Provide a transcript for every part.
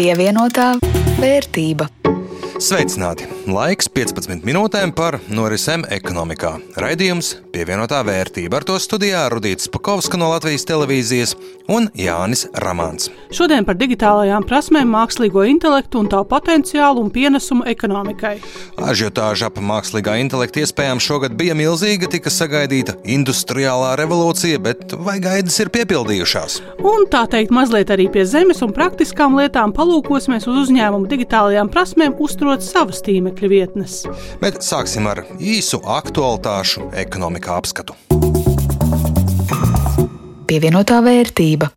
Pievienotā vērtība. Sveicināti! Laiks 15 minūtēm par norisēm ekonomikā. Raidījums pievienotā vērtība. Ar to studijā Rudīts Pakovska no Latvijas televīzijas un Jānis Ramāns. Šodien par digitālajām prasmēm, mākslīgo intelektu un tā potenciālu un pienesumu ekonomikai. Ažiotāža ap mākslīgā intelekta iespējām šogad bija milzīga, tika sagaidīta industriālā revolūcija, bet vai gaidas ir piepildījušās? Un tā teikt, mazliet arī pie zemes un praktiskām lietām palūkosimies uz uzņēmumu digitālajām prasmēm, uzturot savas tīmekļa vietnes. Bet sāksim ar īsu aktualitāšu ekonomikā apskatu. Pievienotā vērtība.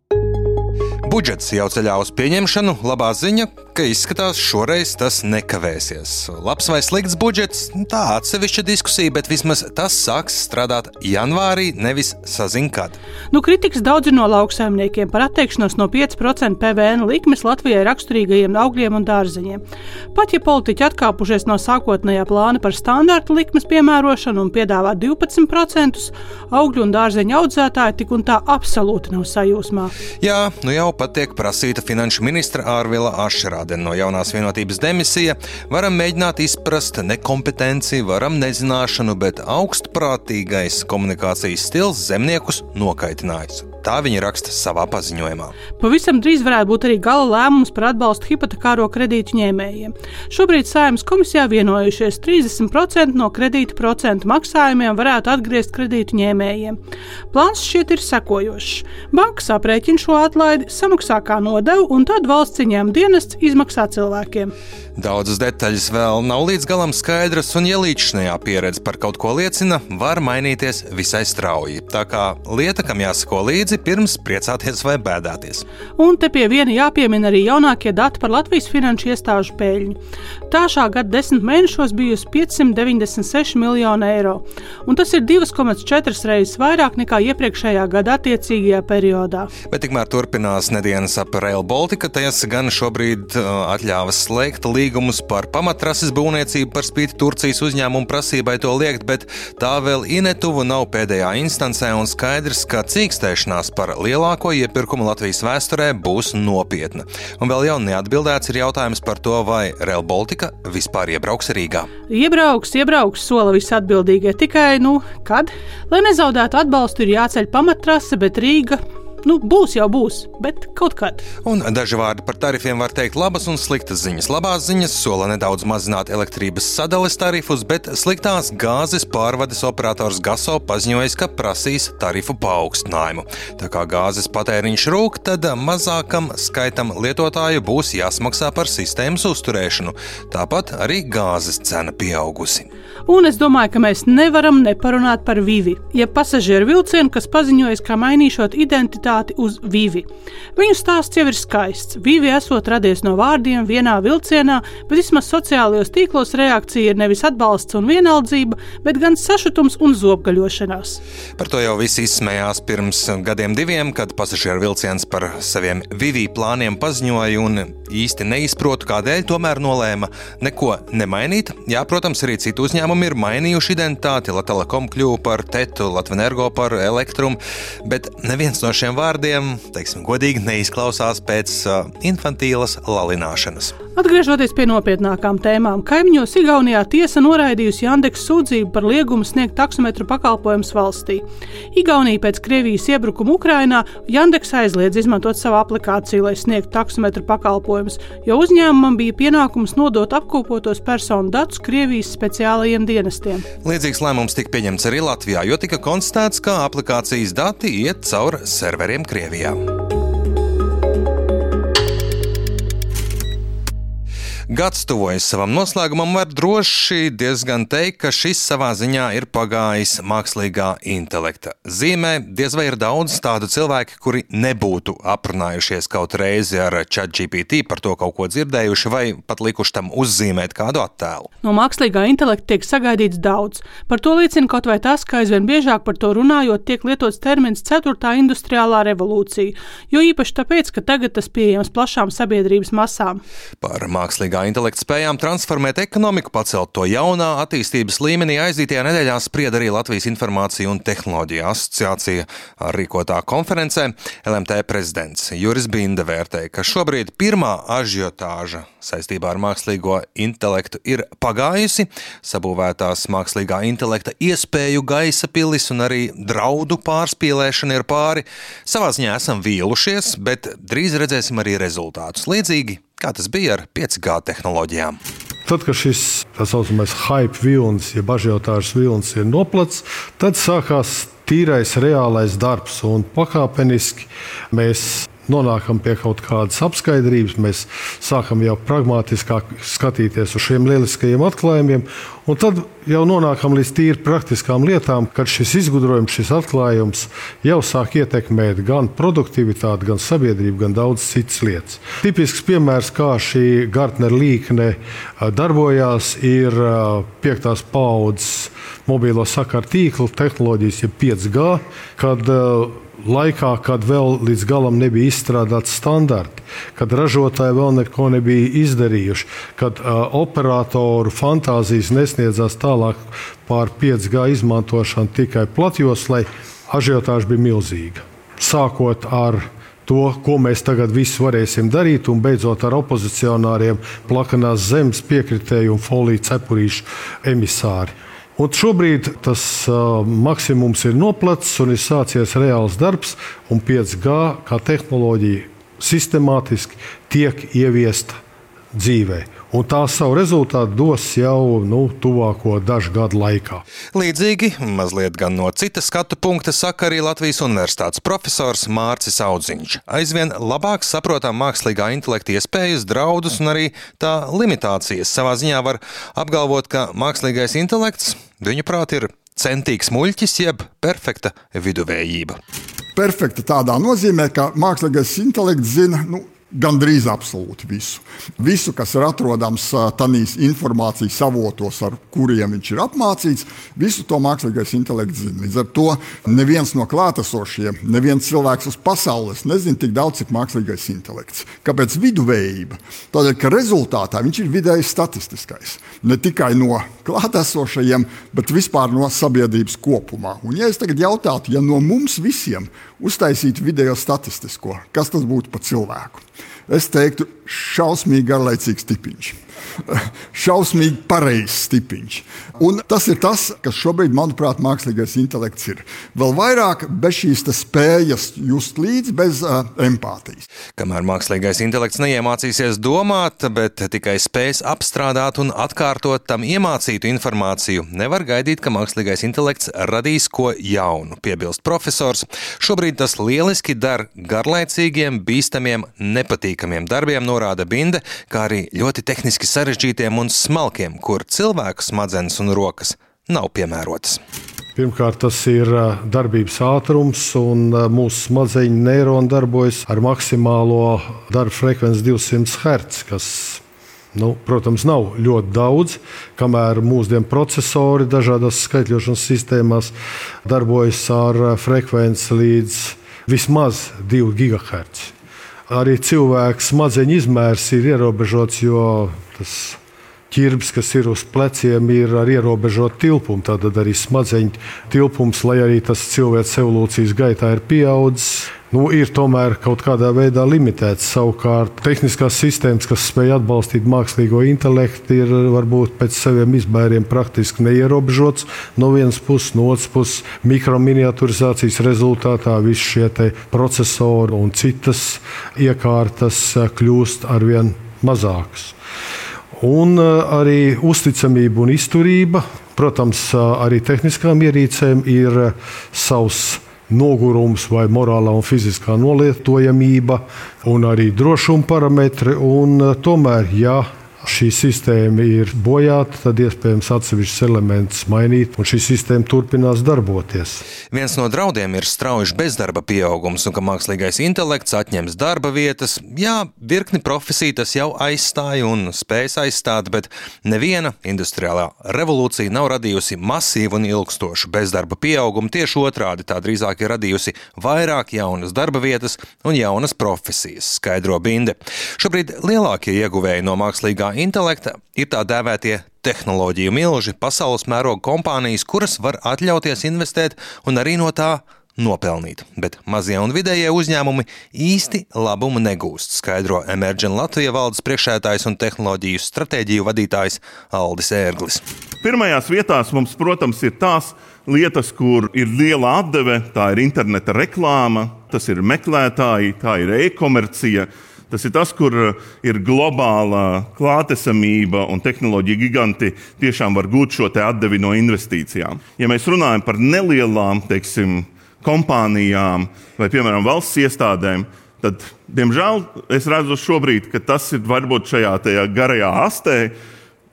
Budžets jau ceļā uz pieņemšanu. Labā ziņa, ka izskatās šoreiz tas nekavēsies. Labs vai slikts budžets, tā atsevišķa diskusija, bet vismaz tas sāks strādāt janvārī, nevis sazin kad. Nu, kritikas daudz ir no lauksaimniekiem par atteikšanos no 5% PVN likmes Latvijai raksturīgajiem augļiem un dārzeņiem. Pat ja politiķi atkāpušies no sākotnējā plāna par standarta likmes piemērošanu un piedāvā 12%, augļu un dārzeņu audzētāji tik un tā absolūti nav sajūsmā. Jā, nu jau pat tiek prasīta finanšu ministra Ārvila Ašerādena no jaunās vienotības demisija. Varam mēģināt izprast nekompetenci, varam nezināšanu, bet augstprātīgais komunikācijas stils zemniekus nokaitinājis. Tā viņi raksta savā paziņojumā. Pavisam drīz varētu būt arī gala lēmums par atbalstu hipotekāro kredītu ņēmējiem. Šobrīd Saimnes komisijā vienojušies 30% no kredīta procentu maksājumiem varētu atgriezt kredītu ņēmējiem. Plāns šķiet ir sekojošs. Banka aprēķina šo atlaidi, samaksā kā nodevu, un tad valsts ieņēmuma dienests izmaksā cilvēkiem. Daudzas detaļas vēl nav līdz galam skaidras, un, ja līdzinājā pieredze par kaut ko liecina, var mainīties visai strauji. Tā kā lieta, kam jāsako līdzi, pirms priecāties vai bēdāties. Un te pie viena jāpiemina arī jaunākie dati par Latvijas finanšu iestāžu peļņu. Tā šā gada desmit mēnešos bijusi 596 miljoni eiro, un tas ir 2,4 reizes vairāk nekā iepriekšējā gada attiecīgajā periodā. Bet tikmēr turpinās nedēļas ap Rail Baltica, tas gan šobrīd uh, atļāvas slēgt līgumus par pamatrases būvniecību par spīti Turcijas uzņēmumu prasībai to liekt, bet tā vēl inetuva nav pēdējā instancē un skaidrs, ka cīkstēšanās par lielāko iepirkumu Latvijas vēsturē būs nopietna. Un vēl jau neatbildēts ir jautājums par to, vai Rail Baltica vispār iebrauks Rīgā. Iebrauks, iebrauks, sola visatbildīgie tikai, nu, kad? Lai nezaudētu atbalstu, ir jāceļ pamatrase, bet Rīga nu, būs jau būs, bet kaut kad. Un daži vārdi par tarifiem var teikt labas un sliktas ziņas. Labās ziņas sola nedaudz mazināt elektrības sadales tarifus, bet sliktās gāzes pārvades operators Gaso paziņoja, ka prasīs tarifu paaugstinājumu. Tā kā gāzes patēriņš rūk, tad mazākam skaitam lietotāju būs jāsmaksā par sistēmas uzturēšanu. Tāpat arī gāzes cena pieaugusi. Un es domāju, ka mēs nevaram neparunāt par Vivi, jeb pasažieru vilcienu, kas paziņojas, ka mainīšot identitāti uz Vivi. Viņu stāsts jau ir skaists. Vivi esot radies no vārdiem vienā vilcienā, bet vismaz sociālajos tīklos reakcija ir nevis atbalsts un vienaldzība, bet gan sašutums un zobgaļošanās. Par to jau visi izsmējās pirms gadiem diviem, kad pasažieru vilciens par saviem Vivi plāniem paziņoja un īsti neizprotu, kādēļ tomēr nolēma neko nemainīt. Jā, protams, arī citu uzņēmumu uzņēmumi ir mainījuši identitāti. Latvijas kļuva par Tetu, Latvijas Energo par Elektrumu, bet neviens no šiem vārdiem, teiksim, godīgi neizklausās pēc uh, infantīlas lalināšanas. Atgriežoties pie nopietnākām tēmām, kaimiņos Igaunijā tiesa noraidījusi Jandeks sūdzību par liegumu sniegt taksometru pakalpojumus valstī. Igaunija pēc Krievijas iebrukuma Ukrainā Jandeks aizliedz izmantot savu aplikāciju, lai sniegtu taksometru pakalpojumus, jo uzņēmumam bija pienākums nodot apkopotos personu datus Krievijas speciālajiem dienestiem. Līdzīgs lēmums tika pieņemts arī Latvijā, jo tika konstatēts, ka aplikācijas dati iet cauri serveriem Krievijā. Gads tuvojas savam noslēgumam, var droši diezgan teikt, ka šis savā ziņā ir pagājis mākslīgā intelekta zīmē. Diez vai ir daudz tādu cilvēku, kuri nebūtu aprunājušies kaut reizi ar ChatGPT, par to kaut ko dzirdējuši, vai pat likuši tam uzzīmēt kādu attēlu. No mākslīgā intelekta tiek sagaidīts daudz. Par to liecina kaut vai tas, ka aizvien biežāk par to runājot, tiek lietots termins 4. industriālā revolūcija, jo īpaši tāpēc, ka tagad tas pieejams plašām sabiedrības masām. Par mākslīgā mākslīgā intelekta spējām transformēt ekonomiku, pacelt to jaunā attīstības līmenī, aizdītajā nedēļā sprieda arī Latvijas Informācija un tehnoloģija asociācija rīkotā konferencē. LMT prezidents Juris Binda vērtēja, ka šobrīd pirmā ažiotāža saistībā ar mākslīgo intelektu ir pagājusi, sabūvētās mākslīgā intelekta iespēju gaisa pilis un arī draudu pārspīlēšana ir pāri. Savā ziņā esam vīlušies, bet drīz redzēsim arī rezultātus. Līdzīgi kā tas bija ar 5G tehnoloģijām. Tad, kad šis tā saucamais hype vilnis, jeb ja ažiotāžas vilnis ir noplats, tad sākās tīrais reālais darbs pakāpeniski mēs nonākam pie kaut kādas apskaidrības, mēs sākam jau pragmatiskāk skatīties uz šiem lieliskajiem atklājumiem, un tad jau nonākam līdz tīri praktiskām lietām, kad šis izgudrojums, šis atklājums jau sāk ietekmēt gan produktivitāti, gan sabiedrību, gan daudz citas lietas. Tipisks piemērs, kā šī Gartner līkne darbojās, ir piektās paudzes mobilo sakaru tīkla tehnoloģijas, jeb 5G, kad laikā, kad vēl līdz galam nebija izstrādāts standarti, kad ražotāji vēl neko nebija izdarījuši, kad uh, operatoru fantāzijas nesniedzās tālāk pār 5G izmantošanu tikai platjoslai, ažiotāža bija milzīga. Sākot ar to, ko mēs tagad visi varēsim darīt, un beidzot ar opozicionāriem, plakanās zemes piekritēju un foliju cepurīšu emisāri. Un šobrīd tas uh, maksimums ir noplacis un ir sācies reāls darbs, un 5G kā tehnoloģija sistemātiski tiek ieviesta dzīvē. Un tā savu rezultātu dos jau nu, tuvāko dažu gadu laikā. Līdzīgi, mazliet gan no citas skatu punkta, saka arī Latvijas Universitātes profesors Mārcis Audziņš. Aizvien labāk saprotam mākslīgā intelekta iespējas, draudus un arī tā limitācijas. Savā ziņā var apgalvot, ka mākslīgais intelekts, viņuprāt, ir centīgs muļķis jeb perfekta viduvējība. Perfekta tādā nozīmē, ka mākslīgais intelekts zina nu, gandrīz absolūti visu. Visu, kas ir atrodams tādīs informācijas avotos, ar kuriem viņš ir apmācīts, visu to mākslīgais intelekts zina. Līdz ar to neviens no klātesošiem, neviens cilvēks uz pasaules nezina tik daudz, cik mākslīgais intelekts. Kāpēc viduvējība? Tādēļ, ka rezultātā viņš ir vidēji statistiskais. Ne tikai no klātesošajiem, bet vispār no sabiedrības kopumā. Un, ja es tagad jautātu, ja no mums visiem uztaisītu video statistisko, kas tas būtu par cilvēku? Es teiktu, šausmīgi garlaicīgs tipiņš. Šausmīgi pareizs tipiņš. Un tas ir tas, kas šobrīd, manuprāt, mākslīgais intelekts ir. Vēl vairāk bez šīs spējas just līdzi, bez uh, empātijas. Kamēr mākslīgais intelekts neiemācīsies domāt, bet tikai spēs apstrādāt un atkārtot tam iemācītu informāciju, nevar gaidīt, ka mākslīgais intelekts radīs ko jaunu, piebilst profesors. Šobrīd tas lieliski der garlaicīgiem, bīstamiem, nepatīkamiem darbiem, norāda Binde, kā arī ļoti tehniski sarežģītiem un smalkiem, kur cilvēku smadzenes un rokas nav piemērotas. Pirmkārt, tas ir darbības ātrums, un mūsu smadzeņu neironi darbojas ar maksimālo darba frekvenci 200 Hz, kas, nu, protams, nav ļoti daudz, kamēr mūsdienu procesori dažādās skaitļošanas sistēmās darbojas ar frekvenci līdz vismaz 2 GHz. Arī cilvēka smadzeņu izmērs ir ierobežots, jo tas ķirbis, kas ir uz pleciem, ir ar ierobežotu tilpumu. Tātad arī smadzeņu tilpums, lai arī tas cilvēks evolūcijas gaitā ir pieaudzis, nu, ir tomēr kaut kādā veidā limitēts. Savukārt, tehniskās sistēmas, kas spēj atbalstīt mākslīgo intelektu, ir varbūt pēc saviem izmēriem praktiski neierobežots. No vienas puses, no otras puses, mikrominiaturizācijas rezultātā visi šie procesori un citas iekārtas kļūst arvien mazākas. Un arī uzticamība un izturība, protams, arī tehniskām ierīcēm ir savs nogurums vai morālā un fiziskā nolietojamība, un arī drošuma parametri. Un, tomēr, ja šī sistēma ir bojāta, tad iespējams atsevišķus elementus mainīt, un šī sistēma turpinās darboties. Viens no draudiem ir strauji bezdarba pieaugums, un ka mākslīgais intelekts atņems darba vietas. Jā, virkni profesiju tas jau aizstāja un spējas aizstāt, bet neviena industriālā revolūcija nav radījusi masīvu un ilgstošu bezdarba pieaugumu. Tieši otrādi tā drīzāk ir radījusi vairāk jaunas darba vietas un jaunas profesijas, skaidro Binde. Šobrīd lielākie ieguvēji no mākslīgā intelekta ir tā dēvētie tehnoloģiju milži, pasaules mēroga kompānijas, kuras var atļauties investēt un arī no tā nopelnīt, bet mazie un vidējie uzņēmumi īsti labumu negūst, skaidro Emerģena Latvijas valdes priekšētājs un tehnoloģiju stratēģiju vadītājs Aldis Ērglis. Pirmajās vietās mums, protams, ir tās lietas, kur ir liela atdeve, tā ir interneta reklāma, tas ir meklētāji, tā ir e-komercija. Tas ir tas, kur ir globāla klātesamība un tehnoloģija giganti tiešām var gūt šo atdevi no investīcijām. Ja mēs runājam par nelielām, teiksim, kompānijām vai, piemēram, valsts iestādēm, tad, diemžēl, es redzu šobrīd, ka tas ir varbūt šajā garajā astē,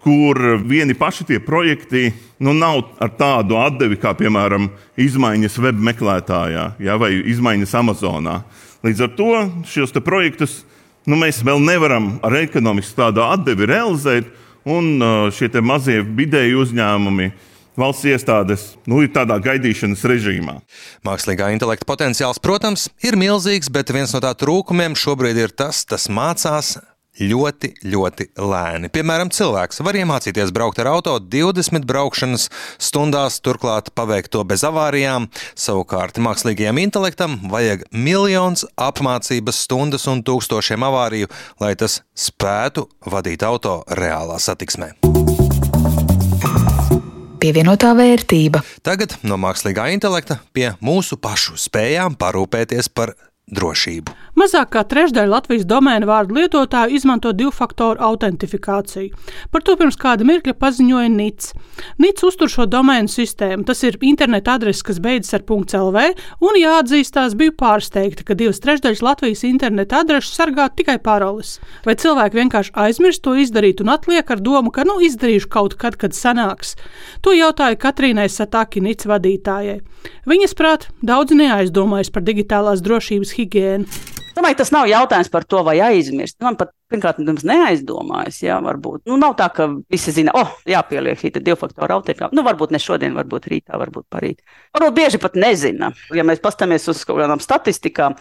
kur vieni paši tie projekti nu, nav ar tādu atdevi kā, piemēram, izmaiņas web meklētājā ja, vai izmaiņas Amazonā. Līdz ar to šos projektus nu, mēs vēl nevaram ar ekonomisku tādu atdevi realizēt, un uh, šie mazie vidēji uzņēmumi valsts iestādes nu, ir tādā gaidīšanas režīmā. Mākslīgā intelekta potenciāls, protams, ir milzīgs, bet viens no tā trūkumiem šobrīd ir tas, kas mācās ļoti, ļoti lēni. Piemēram, cilvēks var iemācīties braukt ar auto 20 braukšanas stundās, turklāt paveikt to bez avārijām. Savukārt mākslīgajam intelektam vajag miljonus apmācības stundas un tūkstošiem avāriju, lai tas spētu vadīt auto reālā satiksmē pievienotā vērtība. Tagad no mākslīgā intelekta pie mūsu pašu spējām parūpēties par drošību. Mazāk kā trešdaļa Latvijas domēna vārdu lietotāju izmanto divu faktoru autentifikāciju. Par to pirms kāda mirkļa paziņoja NICS. NICS uztur šo domēnu sistēmu. Tas ir interneta adrese, kas beidzas ar .lv, un jāatzīstās, biju pārsteigta, ka divas trešdaļas Latvijas interneta adreses sargā tikai paroles. Vai cilvēki vienkārši aizmirst to izdarīt un atliek ar domu, ka nu izdarīšu kaut kad, kad sanāks? To jautāja Katrīnai Sataki NICS vadītājai. Viņas prāt, daudzi neaizdomājas par digitālās drošības higiēnu. Domāju, tas nav jautājums par to, vai aizmirst. Man pat, pirmkārt, nemaz neaizdomājas, jā, varbūt. Nu, nav tā, ka visi zina, oh, jāpieliek šī divu faktoru autentikā. Nu, varbūt ne šodien, varbūt rītā, varbūt parīt. Varbūt bieži pat nezina. Ja mēs paskatāmies uz kaut kādām statistikām,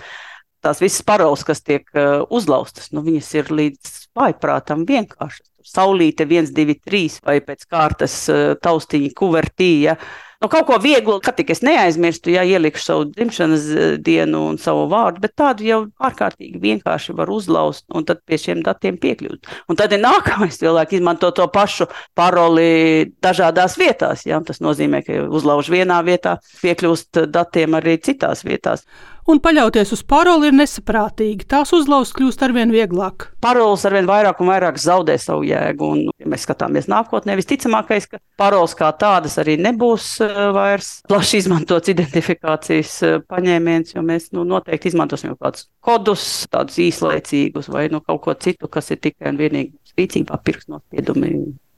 tās visas paroles, kas tiek uh, uzlaustas, nu, viņas ir līdz vājprātam vienkāršas. Saulīte 1, 2, 3 vai pēc kārtas uh, taustiņa kuvertīja. Ja? Nu, kaut ko vieglu, kad tik es neaizmirstu, ja ielikšu savu dzimšanas eh, dienu un savu vārdu, bet tādu jau ārkārtīgi vienkārši var uzlauzt un tad pie šiem datiem piekļūt. Un tad ir nākamais cilvēks izmanto to pašu paroli dažādās vietās. Ja? Tas nozīmē, ka uzlauž vienā vietā, piekļūst datiem arī citās vietās un paļauties uz paroli ir nesaprātīgi. Tās uzlauzt kļūst arvien vieglāk. Paroles arvien vairāk un vairāk zaudē savu jēgu. Un, ja mēs skatāmies nākotnē, visticamākais, ka paroles kā tādas arī nebūs uh, vairs plaši izmantots identifikācijas uh, paņēmiens, jo mēs nu, noteikti izmantosim kaut kādus kodus, tādus īslaicīgus vai nu, kaut ko citu, kas ir tikai un vienīgi rīcībā pirkstnospiedumi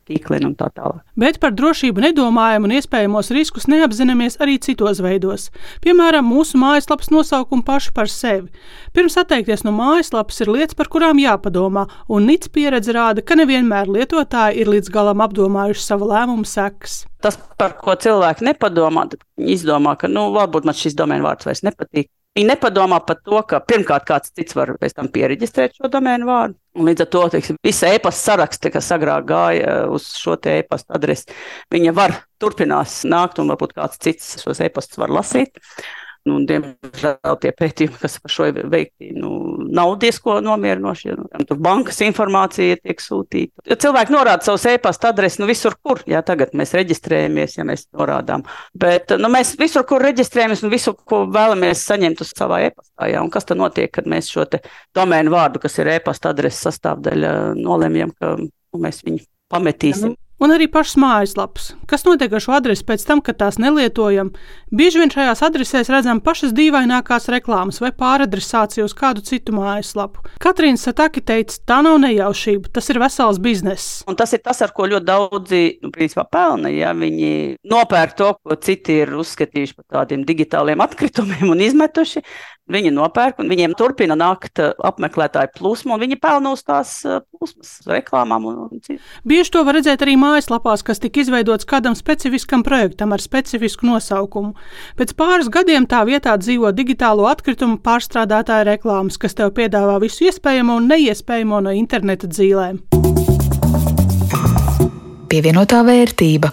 tīkliem un tā tālāk. Bet par drošību nedomājam un iespējamos riskus neapzināmies arī citos veidos. Piemēram, mūsu mājaslapas nosaukumu paši par sevi. Pirms atteikties no mājaslapas ir lietas, par kurām jāpadomā, un NITS pieredze rāda, ka nevienmēr lietotāji ir līdz galam apdomājuši savu lēmumu sekas. Tas, par ko cilvēki nepadomā, izdomā, ka nu, varbūt man šis domēnu vārds vairs nepatīk. Viņi nepadomā par to, ka pirmkārt kāds cits var pēc tam pieregistrēt šo domēnu vārdu. Un līdz ar to teiksim, visa e-pasta saraksta, kas agrāk gāja uz šo e-pasta adresi, viņa var turpinās nākt, un varbūt kāds cits šos e-pastus var lasīt. Nu, diemžēl tie pētījumi, kas par šo veikti, nu, nav diezko nomierinoši. Ja, nu, tur bankas informācija tiek sūtīta. Ja cilvēki norāda savus e-pasta adreses nu, visur, kur jā, tagad mēs reģistrējamies, ja mēs norādām. Bet nu, mēs visur, kur reģistrējamies un visu, ko vēlamies saņemt uz savā e-pastā. Jā, un kas tad notiek, kad mēs šo domēnu vārdu, kas ir e-pasta adreses sastāvdaļa, nolemjam, ka nu, mēs viņu pametīsim? Un arī pašas mājaslapas. Kas notiek ar šo adresi pēc tam, kad tās nelietojam? Bieži vien šajās adresēs redzam pašas dīvainākās reklāmas vai pāradresāciju uz kādu citu mājaslapu. Katrīna Sataki teica, tā nav nejaušība, tas ir vesels bizness. Un tas ir tas, ar ko ļoti daudzi nu, principā, pelna. Ja viņi nopērk to, ko citi ir uzskatījuši par tādiem digitāliem atkritumiem un izmetuši, Viņi nopērk, un viņiem turpina nākt uh, apmeklētāju plūsma, un viņi pelna uz tās uh, plūsmas, reklāmām. Un, un Bieži to var redzēt arī mājaslapās, kas tika izveidotas kādam specifiskam projektam ar specifisku nosaukumu. Pēc pāris gadiem tā vietā dzīvo digitālo atkritumu pārstrādātāja reklāmas, kas tev piedāvā visu iespējamo un neiespējamo no interneta dzīvēm. Pievienotā vērtība.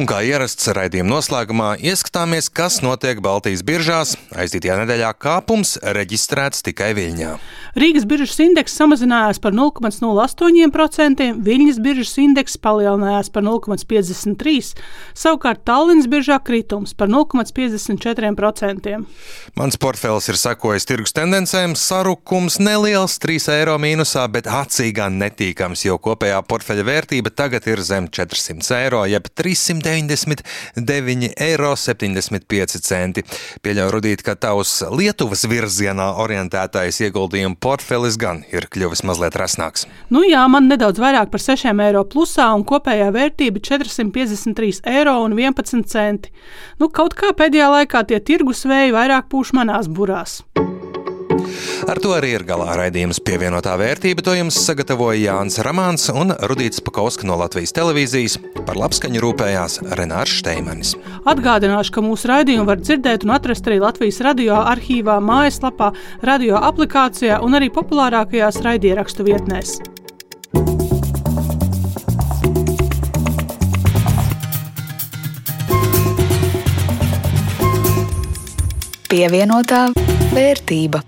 Un kā ierasts raidījuma noslēgumā, ieskatāmies, kas notiek Baltijas biržās. Aizdītajā nedēļā kāpums reģistrēts tikai Viļņā. Rīgas biržas indeks samazinājās par 0,08%, Viļņas biržas indeks palielinājās par 0,53%, savukārt Tallinas biržā kritums par 0,54%. Mans portfels ir sakojis tirgus tendencēm, sarukums neliels, 3 eiro mīnusā, bet acī gan netīkams, jo kopējā portfeļa vērtība tagad ir zem 400 eiro, jeb 399,75 eiro. Pieļauju rudīt, ka tavs Lietuvas virzienā orientētais ieguldījumu portfelis gan ir kļuvis mazliet rasnāks. Nu jā, man nedaudz vairāk par 6 eiro plusā un kopējā vērtība 453,11 eiro. Nu, kaut kā pēdējā laikā tie tirgus vēji vairāk pūš manās burās. Ar to arī ir galā raidījums pievienotā vērtība. To jums sagatavoja Jānis Ramāns un Rudīts Pakauska no Latvijas televīzijas. Par labskaņu rūpējās Renārs Šteimanis. Atgādināšu, ka mūsu raidījumu var dzirdēt un atrast arī Latvijas radio arhīvā, mājaslapā, radio aplikācijā un arī populārākajās raidierakstu vietnēs. Pievienotā vērtība.